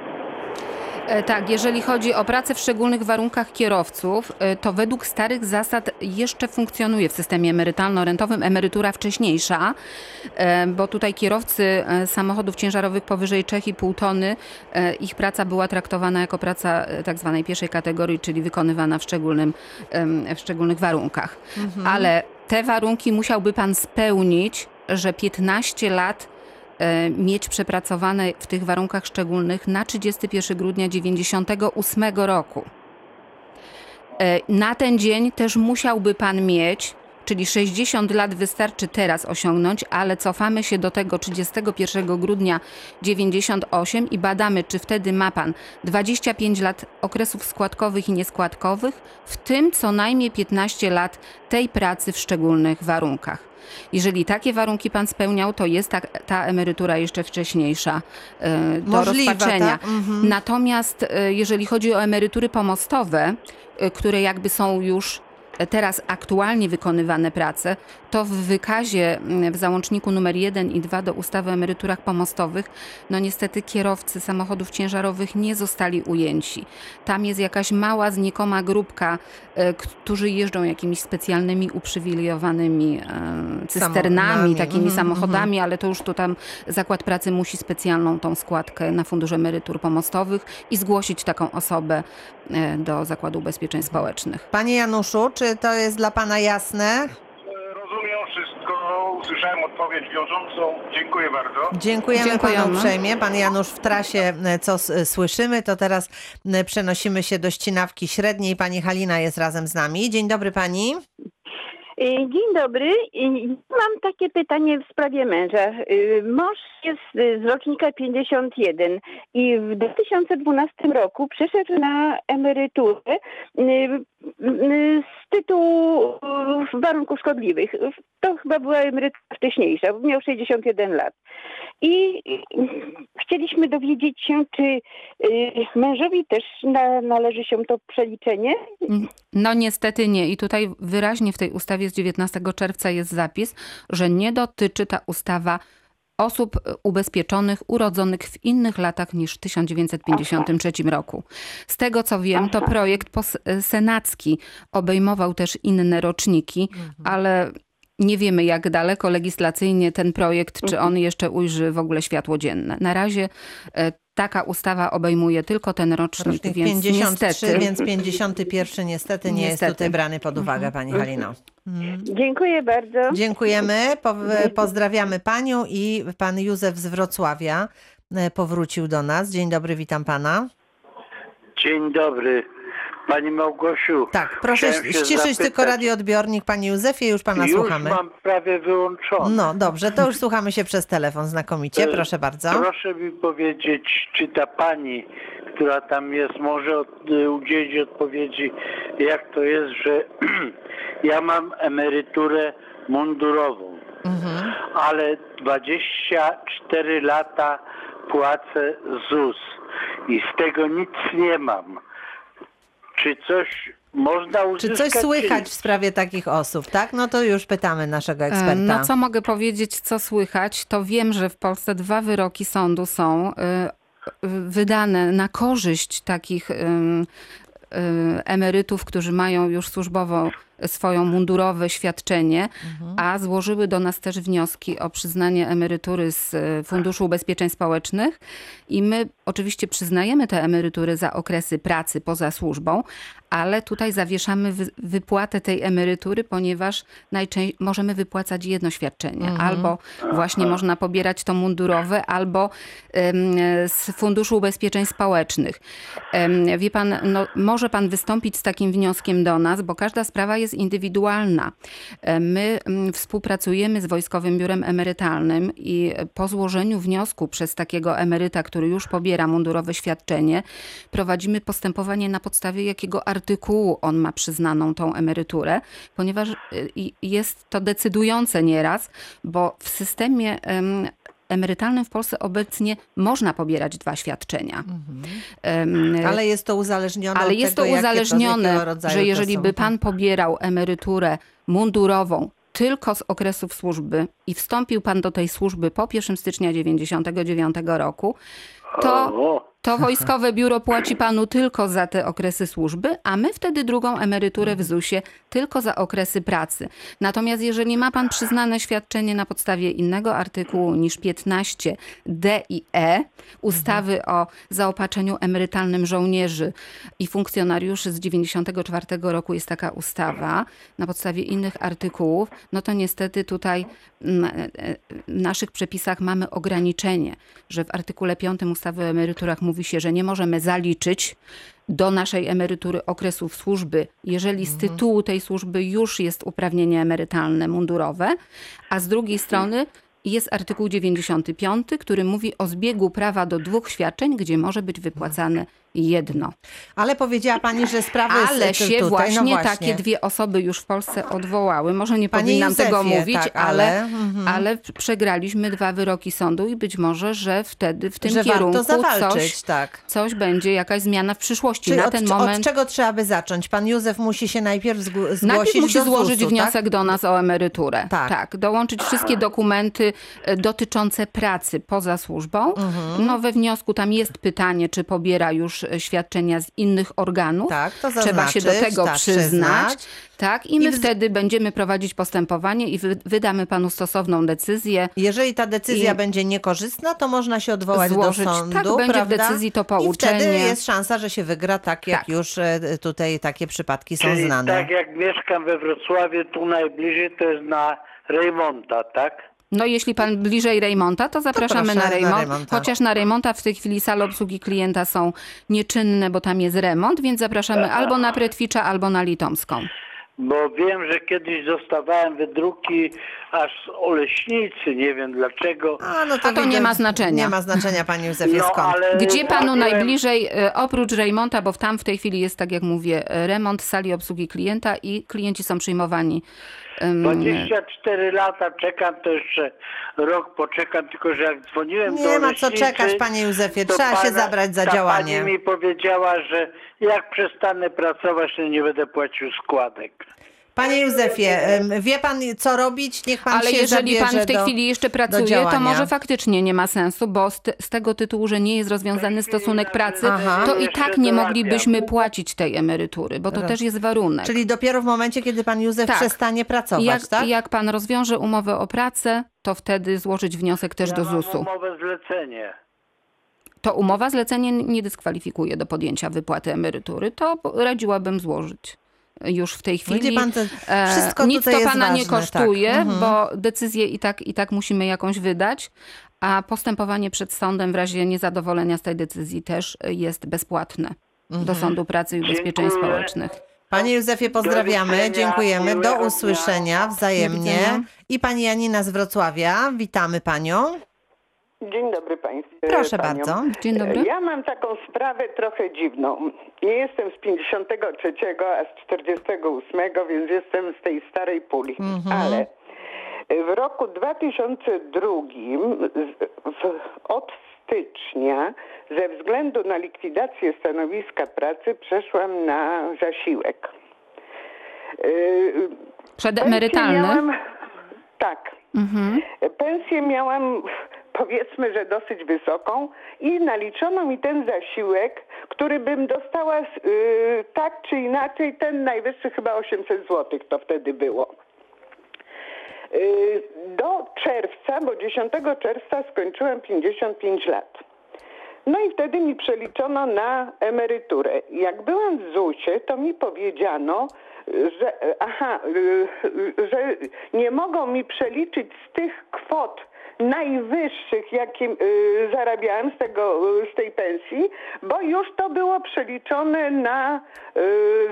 E, Tak, jeżeli chodzi o pracę w szczególnych warunkach kierowców, e, to według starych zasad jeszcze funkcjonuje w systemie emerytalno-rentowym emerytura wcześniejsza, e, bo tutaj kierowcy samochodów ciężarowych powyżej 3,5 tony, ich praca była traktowana jako praca tak zwanej pierwszej kategorii, czyli wykonywana w, szczególnym, w szczególnych warunkach. Ale te warunki musiałby pan spełnić, że 15 lat mieć przepracowane w tych warunkach szczególnych na 31 grudnia 98 roku. E, Na ten dzień też musiałby pan mieć, czyli 60 lat wystarczy teraz osiągnąć, ale cofamy się do tego 31 grudnia 98 i badamy, czy wtedy ma pan 25 lat okresów składkowych i nieskładkowych, w tym co najmniej 15 lat tej pracy w szczególnych warunkach. Jeżeli takie warunki pan spełniał, to jest ta, ta emerytura jeszcze wcześniejsza e, do Możliwe, rozpatrzenia. tak? Mhm. Natomiast e, jeżeli chodzi o emerytury pomostowe, e, które jakby są już teraz aktualnie wykonywane prace, to w wykazie mm, w załączniku numer 1 i 2 do ustawy o emeryturach pomostowych, no niestety kierowcy samochodów ciężarowych nie zostali ujęci. Tam jest jakaś mała, znikoma grupka, e, którzy jeżdżą jakimiś specjalnymi, uprzywilejowanymi cysternami, Samochodami. takimi Mhm, samochodami, ale to już tu tam zakład pracy musi specjalną tą składkę na fundusz emerytur pomostowych i zgłosić taką osobę e, do Zakładu Ubezpieczeń Społecznych. Panie Januszu, czy to jest dla pana jasne? Rozumiem wszystko, usłyszałem odpowiedź wiążącą. Dziękuję bardzo. Dziękujemy, Dziękujemy. panu uprzejmie. Pan Janusz w trasie, e, co s- słyszymy, to teraz e, przenosimy się do ścinawki średniej. Pani Halina jest razem z nami. Dzień dobry pani. Dzień dobry. Mam takie pytanie w sprawie męża. Mąż jest z rocznika 51 i w 2012 roku przeszedł na emeryturę z tytułu y, warunków szkodliwych. To chyba była emerytura wcześniejsza, bo miał 61 lat. I y, chcieliśmy dowiedzieć się, czy y, mężowi też na, należy się to przeliczenie? No niestety nie. I tutaj wyraźnie w tej ustawie z 19 czerwca jest zapis, że nie dotyczy ta ustawa osób e, ubezpieczonych urodzonych w innych latach niż w 1953 roku. Z tego co wiem, to projekt e, senacki obejmował też inne roczniki, ale nie wiemy jak daleko legislacyjnie ten projekt, czy on jeszcze ujrzy w ogóle światło dzienne. Na razie e, taka ustawa obejmuje tylko ten rocznik, Rocznik więc 53, niestety... więc 51 niestety nie jest Niestety. tutaj brany pod uwagę, pani Halino. Mhm. Dziękuję bardzo. Dziękujemy, po, pozdrawiamy panią i pan Józef z Wrocławia e, powrócił do nas. Dzień dobry, witam pana. Dzień dobry. Pani Małgosiu. Tak, proszę ściszyć zapytać. tylko radioodbiornik, panie Józefie, już pana Już słuchamy. mam prawie wyłączone. No dobrze, to już słuchamy się przez telefon znakomicie, E, proszę bardzo. Proszę mi powiedzieć, czy ta pani, która tam jest, może od, y, udzielić odpowiedzi, jak to jest, że ja mam emeryturę mundurową, Mhm. ale 24 lata płacę ZUS i z tego nic nie mam. Czy coś można Czy uzyskać? coś słychać w sprawie takich osób, tak? No to już pytamy naszego eksperta. No co mogę powiedzieć, co słychać, to wiem, że w Polsce dwa wyroki sądu są y, wydane na korzyść takich y, emerytów, którzy mają już służbowo swoją mundurowe świadczenie, a złożyły do nas też wnioski o przyznanie emerytury z y, Funduszu Ubezpieczeń Społecznych i my oczywiście przyznajemy te emerytury za okresy pracy poza służbą, ale tutaj zawieszamy wy, wypłatę tej emerytury, ponieważ najczęściej możemy wypłacać jedno świadczenie. Mhm. Albo właśnie można pobierać to mundurowe, albo em, z Funduszu Ubezpieczeń Społecznych. Em, Wie pan, no, może pan wystąpić z takim wnioskiem do nas, bo każda sprawa jest indywidualna. E, My mm, współpracujemy z Wojskowym Biurem Emerytalnym i po złożeniu wniosku przez takiego emeryta, który już pobiera mundurowe świadczenie, prowadzimy postępowanie na podstawie jakiego artykułu on ma przyznaną tą emeryturę, ponieważ i- jest to decydujące nieraz, bo w systemie em, emerytalnym w Polsce obecnie można pobierać dwa świadczenia. Em, Ale jest to uzależnione ale od jest tego, to uzależnione, rodzaju że to jeżeli by pan pobierał emeryturę mundurową tylko z okresów służby i wstąpił pan do tej służby po 1 stycznia 99 roku, to, O, to Wojskowe Biuro płaci panu tylko za te okresy służby, a my wtedy drugą emeryturę w ZUS-ie tylko za okresy pracy. Natomiast jeżeli ma pan przyznane świadczenie na podstawie innego artykułu niż 15 D i E ustawy o zaopatrzeniu emerytalnym żołnierzy i funkcjonariuszy z 94 roku jest taka ustawa na podstawie innych artykułów, no to niestety tutaj mm, e, e, w naszych przepisach mamy ograniczenie, że w artykule 5 ustawy o emeryturach mówi się, że nie możemy zaliczyć do naszej emerytury okresów służby, jeżeli z tytułu tej służby już jest uprawnienie emerytalne mundurowe, a z drugiej strony jest artykuł 95, który mówi o zbiegu prawa do dwóch świadczeń, gdzie może być wypłacane jedno. Ale powiedziała pani, że sprawy Ale z, się tutaj, właśnie, no właśnie takie dwie osoby już w Polsce odwołały. Może nie Panie powinnam Józefie, tego mówić, tak, ale- ale, mhm. ale przegraliśmy dwa wyroki sądu i być może, że wtedy w tym że kierunku coś, tak. coś będzie, jakaś zmiana w przyszłości. Czyli Na od, ten od moment czego trzeba by zacząć? Pan Józef musi się najpierw zgł- zgłosić Najpierw musi do złożyć ZUS-u, wniosek tak? do nas o emeryturę. Tak. dołączyć wszystkie dokumenty e, dotyczące pracy poza służbą. Mhm. No we wniosku tam jest pytanie, czy pobiera już świadczenia z innych organów. Tak, to Trzeba się do tego tak, przyznać. przyznać. Tak, i my I w- wtedy będziemy prowadzić postępowanie i wy, wydamy panu stosowną decyzję. Jeżeli ta decyzja I- będzie niekorzystna, to można się odwołać Złożyć. do sądu. Tak, będzie w prawda? decyzji to I wtedy pouczenie. jest szansa, że się wygra, tak jak Tak. już e, tutaj takie przypadki są Czyli znane. tak jak mieszkam we Wrocławiu, tu najbliżej to jest na Rejmonta, tak? No jeśli pan bliżej Rejmonta, to zapraszamy proszę na. Rejmonta. Chociaż na Rejmonta w tej chwili sale obsługi klienta są nieczynne, bo tam jest remont, więc zapraszamy albo na Pretwicza, albo na Litomską. Bo wiem, że kiedyś dostawałem wydruki aż z Oleśnicy, nie wiem dlaczego. A, no A to nie ma znaczenia. Nie ma znaczenia, panie Józefie, No, skąd? ale Gdzie panu najbliżej, e, oprócz Rejmonta, bo tam w tej chwili jest, tak jak mówię, e, remont sali obsługi klienta i klienci są przyjmowani. em, 24 lata czekam, to jeszcze rok poczekam, tylko że jak dzwoniłem do Nie ma co czekać, panie Józefie, to trzeba się pana- zabrać za ta działanie. Pani mi powiedziała, że jak przestanę pracować, to nie będę płacił składek. Panie Józefie, wie pan co robić? Niech pan Ale się jeżeli pan w tej do... chwili jeszcze pracuje, to może faktycznie nie ma sensu, bo z, te, z tego tytułu, że nie jest rozwiązany stosunek pracy, Aha. to i tak nie moglibyśmy płacić tej emerytury, bo to Roz- też jest warunek. Czyli dopiero w momencie, kiedy pan Józef Tak. przestanie pracować, jak, tak? jak pan rozwiąże umowę o pracę, to wtedy złożyć wniosek też ja do ZUS-u. umowę zlecenie. To umowa zlecenie nie dyskwalifikuje do podjęcia wypłaty emerytury. To radziłabym złożyć już w tej chwili. Pan, to E, wszystko Nic tutaj to jest pana nie ważne, kosztuje, tak. Mhm. bo decyzję i tak, i tak musimy jakąś wydać, a postępowanie przed sądem w razie niezadowolenia z tej decyzji też jest bezpłatne Mhm. do Sądu Pracy i Ubezpieczeń Dziękuję. Społecznych. Panie Józefie, pozdrawiamy, dziękujemy, do usłyszenia wzajemnie. I pani Janina z Wrocławia, witamy panią. Dzień dobry Państwu. Proszę paniom. bardzo. Dzień dobry. Ja mam taką sprawę trochę dziwną. Nie jestem z 53, a z 48, więc jestem z tej starej puli. Ale w roku 2002 z- w, od stycznia ze względu na likwidację stanowiska pracy przeszłam na zasiłek. Przedemerytalny. Miałam, tak. Mhm. Pensję miałam powiedzmy, że dosyć wysoką i naliczono mi ten zasiłek, który bym dostała y, tak czy inaczej, ten najwyższy chyba 800 zł to wtedy było. Y, do czerwca, bo 10 czerwca skończyłem 55 lat. No i wtedy mi przeliczono na emeryturę. Jak byłam w ZUS-ie, to mi powiedziano, że aha, y, y, że nie mogą mi przeliczyć z tych kwot najwyższych, jakie y, zarabiałem z, tego, y, z tej pensji, bo już to było przeliczone na y,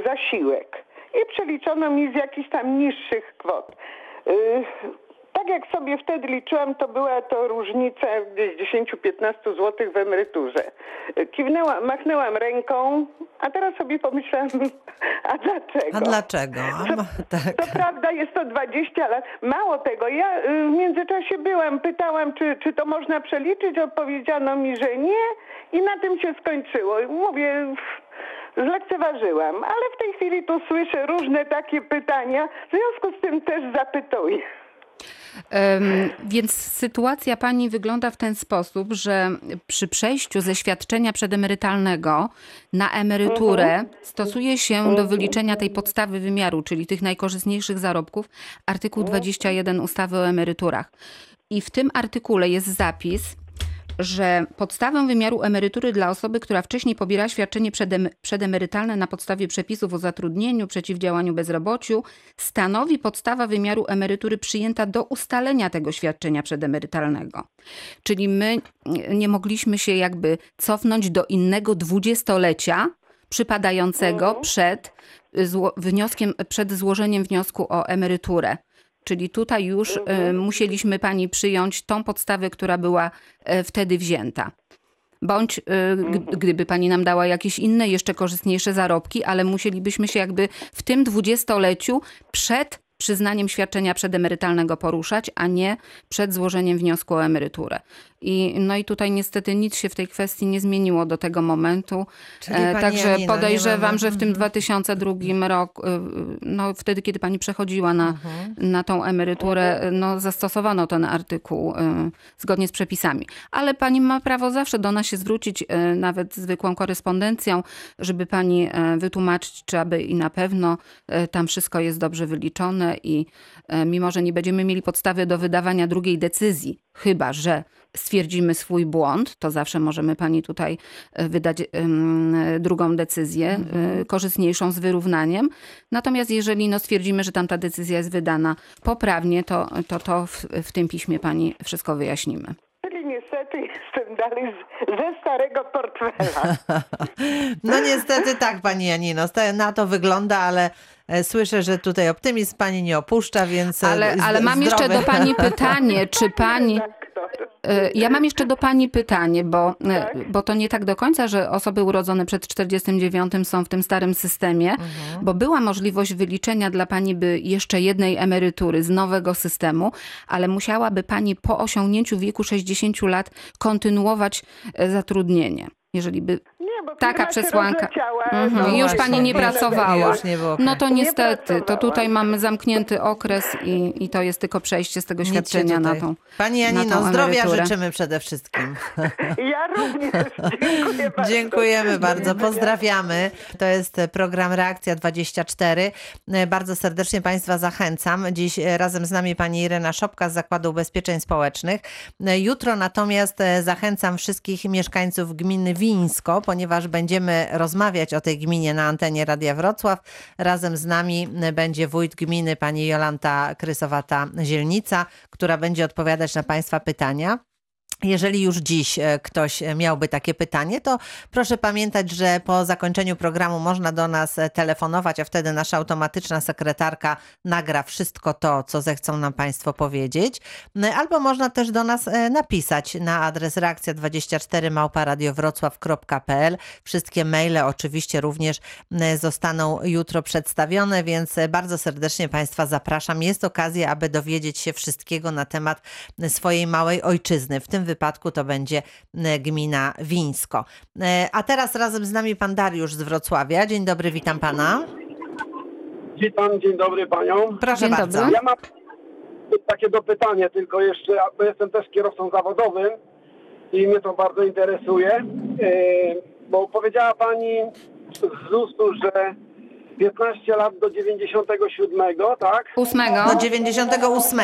zasiłek. I przeliczono mi z jakichś tam niższych kwot. Tak jak sobie wtedy liczyłam, to była to różnica gdzieś 10-15 zł w emeryturze. Kiwnęłam, machnęłam ręką, a teraz sobie pomyślałam, a dlaczego? A dlaczego? Ma- tak. co prawda jest to 20 lat. Mało tego, ja y, w międzyczasie byłam, pytałam, czy, czy to można przeliczyć. Odpowiedziano mi, że nie i na tym się skończyło. Mówię, zlekceważyłam, ale w tej chwili tu słyszę różne takie pytania, w związku z tym też zapytuję. Więc sytuacja pani wygląda w ten sposób, że przy przejściu ze świadczenia przedemerytalnego na emeryturę stosuje się do wyliczenia tej podstawy wymiaru, czyli tych najkorzystniejszych zarobków, artykuł 21 ustawy o emeryturach. I w tym artykule jest zapis, że podstawę wymiaru emerytury dla osoby, która wcześniej pobiera świadczenie przedem- przedemerytalne na podstawie przepisów o zatrudnieniu, przeciwdziałaniu bezrobociu, stanowi podstawa wymiaru emerytury przyjęta do ustalenia tego świadczenia przedemerytalnego. Czyli my nie mogliśmy się jakby cofnąć do innego dwudziestolecia przypadającego przed zło- wnioskiem, przed złożeniem wniosku o emeryturę. Czyli tutaj już e, musieliśmy pani przyjąć tą podstawę, która była e, wtedy wzięta. Bądź e, g- gdyby pani nam dała jakieś inne, jeszcze korzystniejsze zarobki, ale musielibyśmy się jakby w tym dwudziestoleciu przed przyznaniem świadczenia przedemerytalnego poruszać, a nie przed złożeniem wniosku o emeryturę. I, no i tutaj niestety nic się w tej kwestii nie zmieniło do tego momentu. E, Także Janino, nie podejrzewam, że w tym Mhm. 2002 roku, y, no wtedy, kiedy pani przechodziła na, Mhm. na tą emeryturę, no zastosowano ten artykuł y, zgodnie z przepisami. Ale pani ma prawo zawsze do nas się zwrócić, y, nawet zwykłą korespondencją, żeby pani y, wytłumaczyć, czy aby i na pewno y, tam wszystko jest dobrze wyliczone i y, mimo, że nie będziemy mieli podstawy do wydawania drugiej decyzji, chyba że stwierdzimy swój błąd, to zawsze możemy pani tutaj y, wydać drugą decyzję, y, korzystniejszą z wyrównaniem. Natomiast jeżeli no, stwierdzimy, że tamta decyzja jest wydana poprawnie, to, to, to w, w tym piśmie pani wszystko wyjaśnimy. Czyli niestety jestem dalej ze starego portfela. No niestety tak, pani Janino, na to wygląda, ale e, słyszę, że tutaj optymizm pani nie opuszcza, więc... e, Ale, ale mam jeszcze do pani pytanie, czy pani... Y, Ja mam jeszcze do pani pytanie, bo, y, bo to nie tak do końca, że osoby urodzone przed 49 są w tym starym systemie, bo była możliwość wyliczenia dla pani by jeszcze jednej emerytury z nowego systemu, ale musiałaby pani po osiągnięciu wieku 60 lat kontynuować zatrudnienie. Jeżeli by Nie, bo taka przesłanka. Mhm. no już właśnie. pani nie pracowała. Już nie było No to Nie niestety, to tutaj mamy zamknięty okres i, i to jest tylko przejście z tego świadczenia na tą. Pani Janino, tą zdrowia życzymy przede wszystkim. Ja również. Dziękuję bardzo. Dziękujemy bardzo, pozdrawiamy. To jest program Reakcja 24. Bardzo serdecznie Państwa zachęcam. Dziś razem z nami pani Irena Szopka z Zakładu Ubezpieczeń Społecznych. Jutro natomiast e, zachęcam wszystkich mieszkańców gminy Wińsko, ponieważ będziemy rozmawiać o tej gminie na antenie Radia Wrocław. Razem z nami będzie wójt gminy pani Jolanta Krysowata-Zielnica, która będzie odpowiadać na Państwa pytania. Jeżeli już dziś e, ktoś e, miałby takie pytanie, to proszę pamiętać, że po zakończeniu programu można do nas e, telefonować, a wtedy nasza automatyczna sekretarka nagra wszystko to, co zechcą nam Państwo powiedzieć. No, Albo można też do nas napisać na adres reakcja24 małparadiowrocław.pl. Wszystkie maile oczywiście również zostaną jutro przedstawione, więc bardzo serdecznie Państwa zapraszam. Jest okazja, aby dowiedzieć się wszystkiego na temat swojej małej ojczyzny. W tym wypadku to będzie e, gmina Wińsko. E, A teraz razem z nami pan Dariusz z Wrocławia. Dzień dobry, witam pana. Witam, dzień dobry panią. Proszę Dzień bardzo. dobry. Ja mam takie dopytanie tylko jeszcze, bo jestem też kierowcą zawodowym i mnie to bardzo interesuje, Yy, bo powiedziała pani z ZUS-u, że 15 lat do 97, tak? Ósmego. Do 98.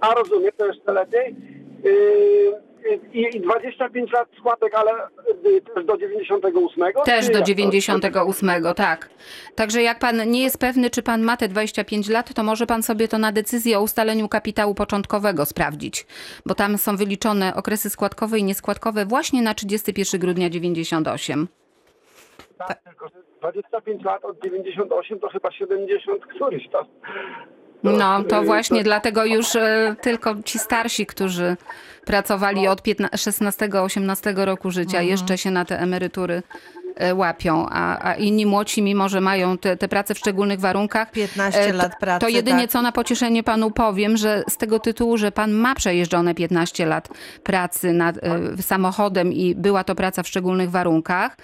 A rozumiem, to jeszcze lepiej. Yy, I i 25 lat składek, ale yy, też do 98? Też do jak to? 98, tak. Także jak pan nie jest pewny, czy pan ma te 25 lat, to może pan sobie to na decyzję o ustaleniu kapitału początkowego sprawdzić, bo tam są wyliczone okresy składkowe i nieskładkowe właśnie na 31 grudnia 98. Tak, tylko że 25 lat od 98 to chyba 70 któryś tam. No, to Yy, właśnie dlatego już e, tylko ci starsi, którzy pracowali od 16-18 roku życia, jeszcze się na te emerytury łapią, a, a inni młodsi, mimo że mają te, te prace w szczególnych warunkach, 15 e, lat to, pracy, to jedynie tak. co na pocieszenie panu powiem, że z tego tytułu, że pan ma przejeżdżone 15 lat pracy nad e, samochodem i była to praca w szczególnych warunkach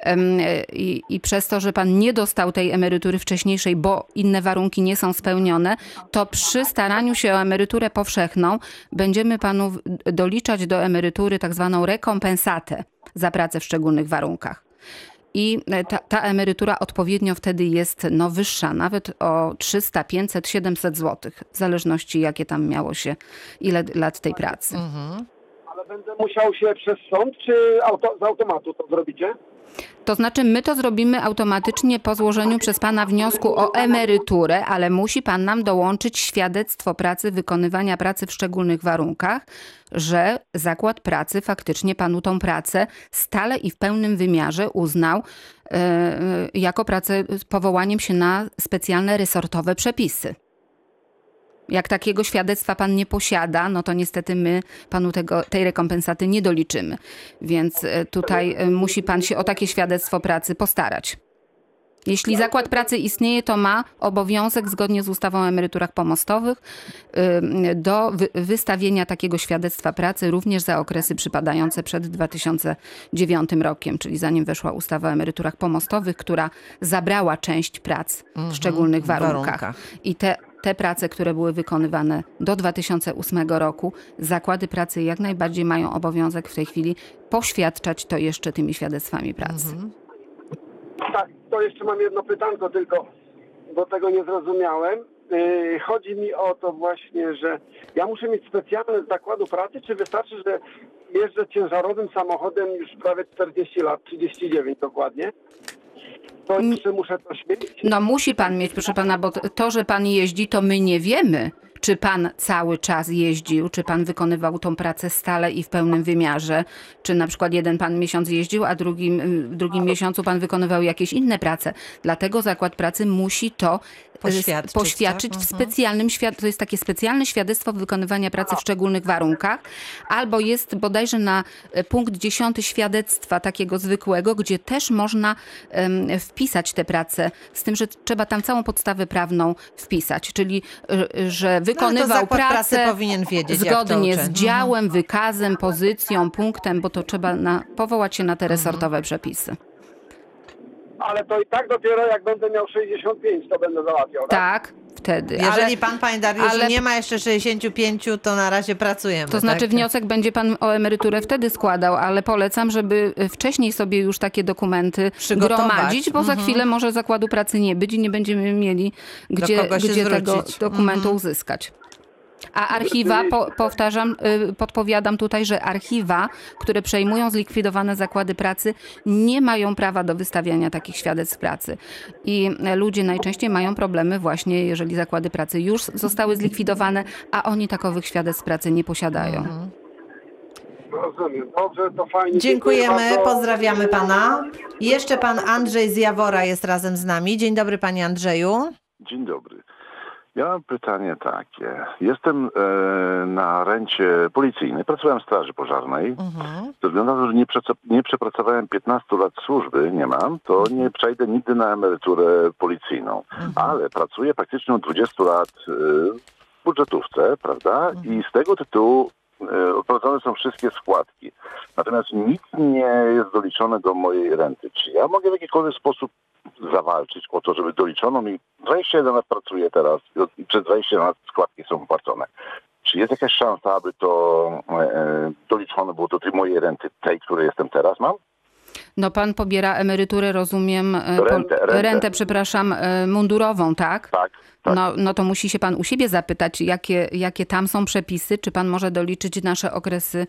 e, i, i przez to, że pan nie dostał tej emerytury wcześniejszej, bo inne warunki nie są spełnione, to przy staraniu się o emeryturę powszechną będziemy panu doliczać do emerytury tak zwaną rekompensatę za pracę w szczególnych warunkach. I e, ta, ta emerytura odpowiednio wtedy jest no, wyższa, nawet o 300, 500, 700 zł, w zależności jakie tam miało się, ile lat tej pracy. Ale będę musiał się przez sąd, czy auto, z automatu to zrobicie? To znaczy, my to zrobimy automatycznie po złożeniu przez pana wniosku o emeryturę, ale musi pan nam dołączyć świadectwo pracy, wykonywania pracy w szczególnych warunkach, że zakład pracy faktycznie panu tą pracę stale i w pełnym wymiarze uznał e, jako pracę z powołaniem się na specjalne resortowe przepisy. Jak takiego świadectwa pan nie posiada, no to niestety my panu tego, tej rekompensaty nie doliczymy. Więc e, tutaj e, musi pan się o takie świadectwo pracy postarać. Jeśli zakład pracy istnieje, to ma obowiązek zgodnie z ustawą o emeryturach pomostowych do wy- wystawienia takiego świadectwa pracy również za okresy przypadające przed 2009 rokiem, czyli zanim weszła ustawa o emeryturach pomostowych, która zabrała część prac w szczególnych w warunkach. warunkach. I te, te prace, które były wykonywane do 2008 roku, zakłady pracy jak najbardziej mają obowiązek w tej chwili poświadczać to jeszcze tymi świadectwami pracy. Tak, to jeszcze mam jedno pytanko tylko, bo tego nie zrozumiałem. Yy, Chodzi mi o to właśnie, że ja muszę mieć specjalne z zakładu pracy, czy wystarczy, że jeżdżę ciężarowym samochodem już prawie 40 lat, 39 dokładnie? To czy muszę coś mieć? No musi pan mieć, proszę pana, bo to, że pan jeździ, to my nie wiemy, czy pan cały czas jeździł, czy pan wykonywał tą pracę stale i w pełnym wymiarze, czy na przykład jeden pan miesiąc jeździł, a drugim, w drugim miesiącu pan wykonywał jakieś inne prace. Dlatego zakład pracy musi to Poświadczyć, poświadczyć tak? w specjalnym świad- to jest takie specjalne świadectwo wykonywania pracy w szczególnych warunkach, albo jest bodajże na e, punkt 10 świadectwa takiego zwykłego, gdzie też można em, wpisać te prace, z tym, że trzeba tam całą podstawę prawną wpisać, czyli e, że wykonywał zakład pracy pracę powinien wiedzieć, zgodnie z Mhm. działem, wykazem, pozycją, punktem, bo to trzeba na, powołać się na te Mhm. resortowe przepisy. Ale to i tak dopiero jak będę miał 65, to będę załatwiał, tak? Tak, wtedy. Jeżeli ale, pan, panie Dariuszu, ale- nie ma jeszcze 65, to na razie pracujemy. To znaczy tak? wniosek będzie pan o emeryturę wtedy składał, ale polecam, żeby wcześniej sobie już takie dokumenty gromadzić, bo za Mhm. chwilę może zakładu pracy nie być i nie będziemy mieli gdzie, gdzie tego dokumentu Mhm. uzyskać. A archiwa, po, powtarzam, y, podpowiadam tutaj, że archiwa, które przejmują zlikwidowane zakłady pracy, nie mają prawa do wystawiania takich świadectw pracy. I ludzie najczęściej mają problemy właśnie, jeżeli zakłady pracy już zostały zlikwidowane, a oni takowych świadectw pracy nie posiadają. Mhm. Rozumiem. Dobrze, to fajnie. Dziękujemy, Dziękuję pozdrawiamy pana. I jeszcze pan Andrzej z Jawora jest razem z nami. Dzień dobry, panie Andrzeju. Dzień dobry. Ja mam pytanie takie. Jestem e, na rencie policyjnej, pracowałem w Straży Pożarnej. Mhm. Ze względu na to, że nie, nie przepracowałem 15 lat służby, nie mam, to nie przejdę nigdy na emeryturę policyjną. Ale pracuję praktycznie od 20 lat e, w budżetówce, prawda? I z tego tytułu e, odprowadzone są wszystkie składki. Natomiast nic nie jest doliczone do mojej renty. Czy ja mogę w jakikolwiek sposób zawalczyć o to, żeby doliczono mi 21 lat pracuję teraz i przez 20 lat składki są płacone. Czy jest jakaś szansa, aby to e, e, doliczone było do tej mojej renty, tej, której jestem teraz mam? No pan pobiera emeryturę, rozumiem, e, Rentę, rentę. rentę przepraszam, e, mundurową, tak? Tak. No, no to musi się pan u siebie zapytać, jakie, jakie tam są przepisy, czy pan może doliczyć nasze okresy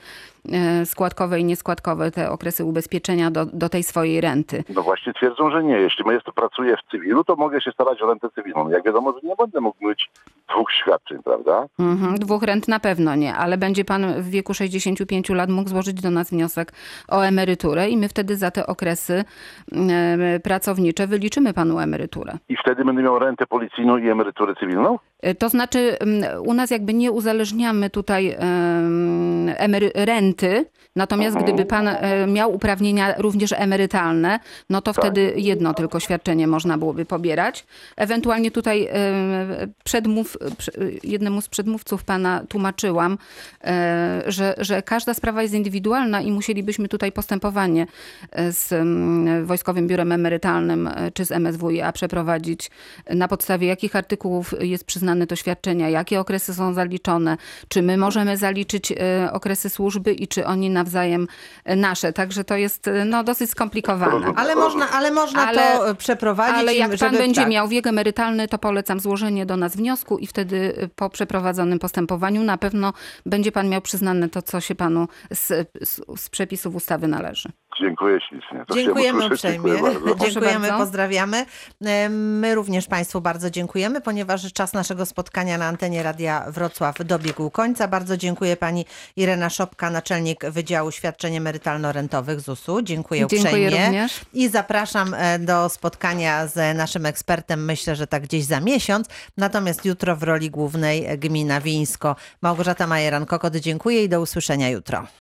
e, składkowe i nieskładkowe, te okresy ubezpieczenia do, do tej swojej renty. No właśnie twierdzą, że nie. Jeśli to pracuję w cywilu, to mogę się starać o rentę cywilną. Jak wiadomo, że nie będę mógł mieć dwóch świadczeń, prawda? Mhm, dwóch rent na pewno nie, ale będzie pan w wieku 65 lat mógł złożyć do nas wniosek o emeryturę i my wtedy za te okresy e, pracownicze wyliczymy panu emeryturę. I wtedy będę miał rentę policyjną i emeryturę cywilną? E, To znaczy, u nas jakby nie uzależniamy tutaj em, emery- renty, natomiast Mhm. gdyby pan e, miał uprawnienia również emerytalne, no to wtedy jedno tylko świadczenie można byłoby pobierać. Ewentualnie tutaj em, przedmów, prze- jednemu z przedmówców pana tłumaczyłam, e, że, że każda sprawa jest indywidualna i musielibyśmy tutaj postępowanie e, z mm, Wojskowym Biurem Emerytalnym e, czy z MSWiA przeprowadzić, na podstawie jakich artykułów jest przyznane to świadczenia, jakie okresy są zaliczone, czy my możemy zaliczyć e, okresy służby i czy oni nawzajem e, nasze. Także to jest e, no, dosyć skomplikowane. Ale można, ale można Ale- to e, przeprowadzić. Ale jak pan żeby- będzie tak. miał wiek emerytalny, to polecam złożenie do nas wniosku i wtedy po przeprowadzonym postępowaniu na pewno będzie pan miał przyznane to, co się panu z, z, z przepisów ustawy należy. Dziękuję ślicznie. To Dziękujemy uprzejmie. Dziękuję. Dziękujemy, bardzo. pozdrawiamy. My również Państwu bardzo dziękujemy, ponieważ czas naszego spotkania na antenie Radia Wrocław dobiegł końca. Bardzo dziękuję Pani Irena Szopka, naczelnik Wydziału Świadczeń Emerytalno-Rentowych ZUS-u. Dziękuję Dziękuję uprzejmie. również. I zapraszam e, do spotkania z naszym ekspertem, myślę, że tak gdzieś za miesiąc. Natomiast jutro w roli głównej Gmina Wińsko. Małgorzata Majeran-Kokot, dziękuję i do usłyszenia jutro.